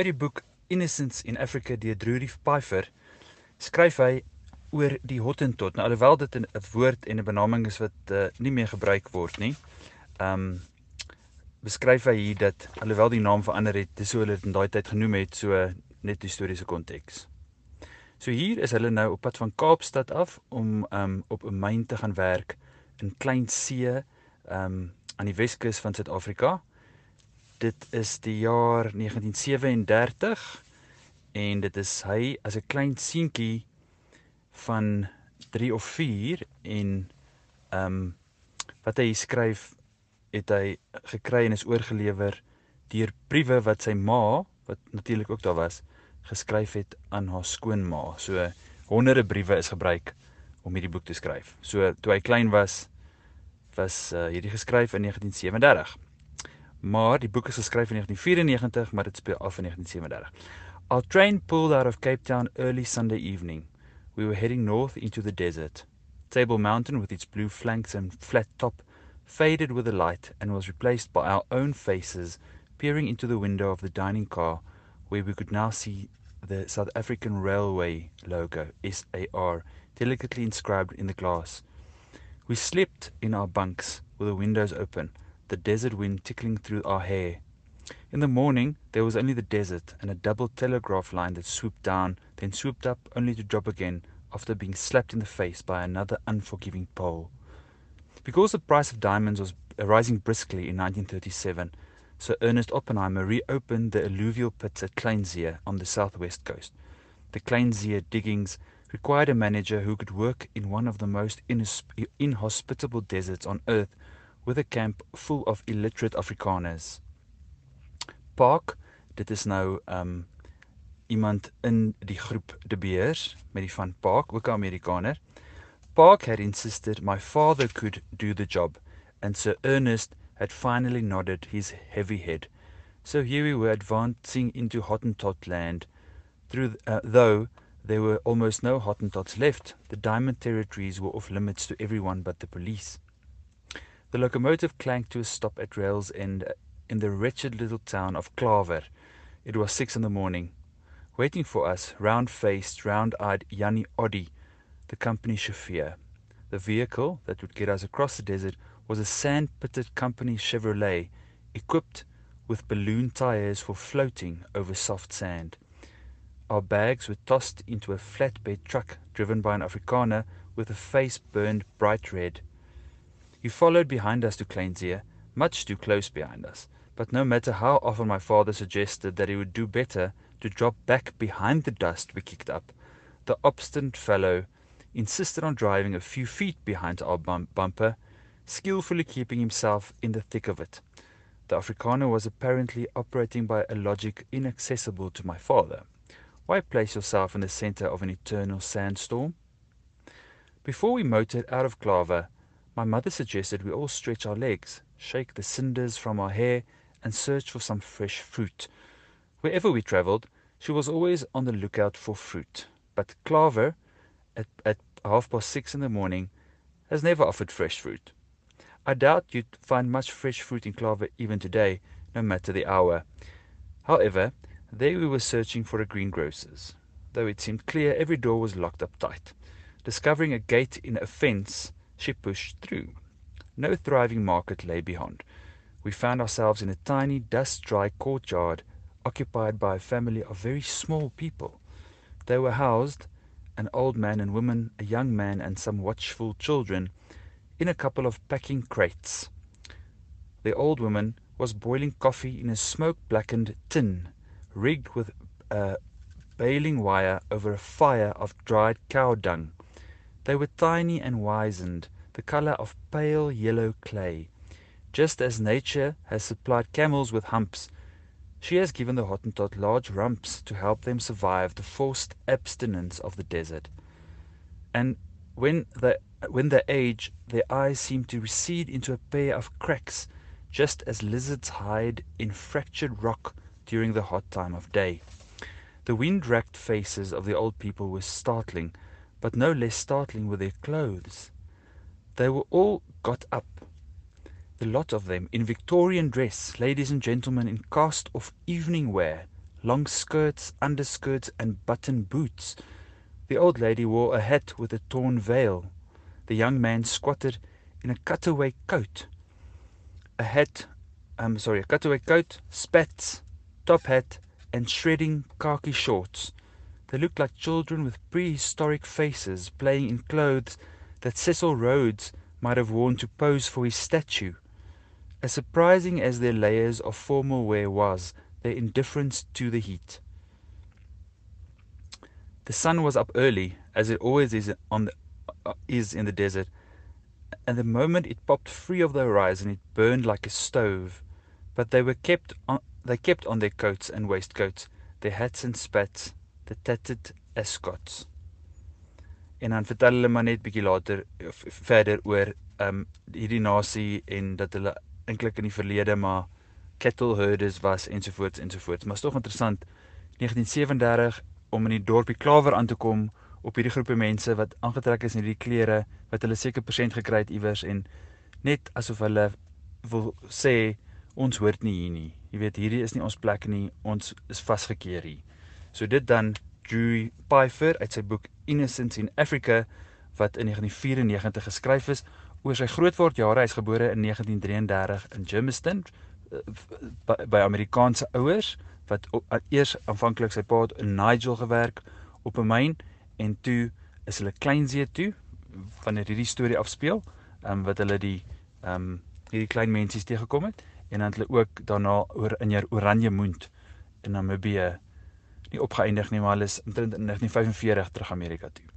Uit die boek Innocence in Africa deur Drury Pfeiffer skryf hy oor die Hottentot. Nou alhoewel dit 'n woord en 'n benaming is wat uh, nie meer gebruik word nie. Um beskryf hy hier dat alhoewel die naam verander het, dis hoe hulle dit in daai tyd genoem het, so net historiese konteks. So hier is hulle nou op pad van Kaapstad af om um op 'n myn te gaan werk in Klein See um aan die Weskus van Suid-Afrika dit is die jaar 1937 en dit is hy as 'n klein seentjie van 3 of 4 en ehm um, wat hy skryf het hy gekry en is oorgelewer deur briewe wat sy ma wat natuurlik ook daar was geskryf het aan haar skoonma. So honderde briewe is gebruik om hierdie boek te skryf. So toe hy klein was was uh, hierdie geskryf in 1937. Maar die boek is geskryf in 1994, maar dit speel af in 1937. Our train pulled out of Cape Town early Sunday evening. We were heading north into the desert. Table Mountain with its blue flanks and flat top faded with the light and was replaced by our own faces peering into the window of the dining car where we could now see the South African Railway logo, SAR, delicately inscribed in the glass. We slept in our bunks with the windows open the desert wind tickling through our hair. In the morning, there was only the desert and a double telegraph line that swooped down, then swooped up, only to drop again after being slapped in the face by another unforgiving pole. Because the price of diamonds was rising briskly in 1937, Sir Ernest Oppenheimer reopened the alluvial pits at Kleinzee on the southwest coast. The Kleinzee diggings required a manager who could work in one of the most inhospitable deserts on earth with a camp full of illiterate Afrikaners. Park, dit is nou um iemand in die groep De Beers met die van Park, ook 'n Amerikaner. Park had insisted my father could do the job and Sir Ernest had finally nodded his heavy head. So here we were advancing into Hottentot land. Through uh, though there were almost no Hottentots left, the diamond territories were off limits to everyone but the police. The locomotive clanked to a stop at rail's end in the wretched little town of Klaver. It was six in the morning. Waiting for us, round-faced, round-eyed Jannie Oddy, the company chauffeur. The vehicle that would get us across the desert was a sand-pitted company Chevrolet, equipped with balloon tires for floating over soft sand. Our bags were tossed into a flatbed truck driven by an Afrikaner with a face burned bright red. He followed behind us to Kleinzee, much too close behind us, but no matter how often my father suggested that he would do better to drop back behind the dust we kicked up, the obstinate fellow insisted on driving a few feet behind our bumper, skillfully keeping himself in the thick of it. The Afrikaner was apparently operating by a logic inaccessible to my father. Why place yourself in the center of an eternal sandstorm? Before we motored out of Klaver, my mother suggested we all stretch our legs, shake the cinders from our hair, and search for some fresh fruit. Wherever we travelled, she was always on the lookout for fruit. But Klaver, at, at half past six in the morning, has never offered fresh fruit. I doubt you'd find much fresh fruit in Klaver even today, no matter the hour. However, there we were searching for a greengrocer's, though it seemed clear every door was locked up tight. Discovering a gate in a fence, she pushed through. No thriving market lay beyond. We found ourselves in a tiny, dust dry courtyard occupied by a family of very small people. They were housed, an old man and woman, a young man, and some watchful children, in a couple of packing crates. The old woman was boiling coffee in a smoke blackened tin, rigged with a baling wire over a fire of dried cow dung. They were tiny and wizened, the color of pale yellow clay. Just as nature has supplied camels with humps, she has given the Hottentot large rumps to help them survive the forced abstinence of the desert. And when they, when they age, their eyes seem to recede into a pair of cracks, just as lizards hide in fractured rock during the hot time of day. The wind racked faces of the old people were startling but no less startling were their clothes. They were all got up, the lot of them, in Victorian dress, ladies and gentlemen in cast off evening wear, long skirts, underskirts, and button boots. The old lady wore a hat with a torn veil. The young man squatted in a cutaway coat. A hat, I'm um, sorry, a cutaway coat, spats, top hat, and shredding khaki shorts. They looked like children with prehistoric faces playing in clothes that Cecil Rhodes might have worn to pose for his statue. As surprising as their layers of formal wear was, their indifference to the heat. The sun was up early, as it always is on the, uh, is in the desert, and the moment it popped free of the horizon, it burned like a stove. But they were kept on, they kept on their coats and waistcoats, their hats and spats, the tattered ascots. En dan vertel hulle maar net bietjie later verder oor ehm um, hierdie nasie en dat hulle eintlik in die verlede maar cattle herders was ensovoorts ensovoorts. Maar is tog interessant 1937 om in die dorpie Klawer aan te kom op hierdie groepe mense wat aangetrek is in hierdie klere wat hulle seker persent gekry het iewers en net asof hulle wil sê ons hoort nie hier nie. Jy weet hierdie is nie ons plek nie. Ons is vasgekeer hier. So dit dan Drew Pfeiffer uit sy boek Innocence in Africa wat in 1994 geskryf is oor sy grootword jare. Hy's gebore in 1933 in Germiston by, by Amerikaanse ouers wat eers aanvanklik sy pa in Nigel gewerk op 'n myn en toe is hulle Kleinsee toe wanneer hierdie storie afspeel, ehm um, wat hulle die ehm um, hierdie klein mensies teëgekom het en dan het hulle ook daarna oor in hier Oranje Moond in Namibië nie opgeëindig nie, maar hulle is omtrent in 1945 terug Amerika toe.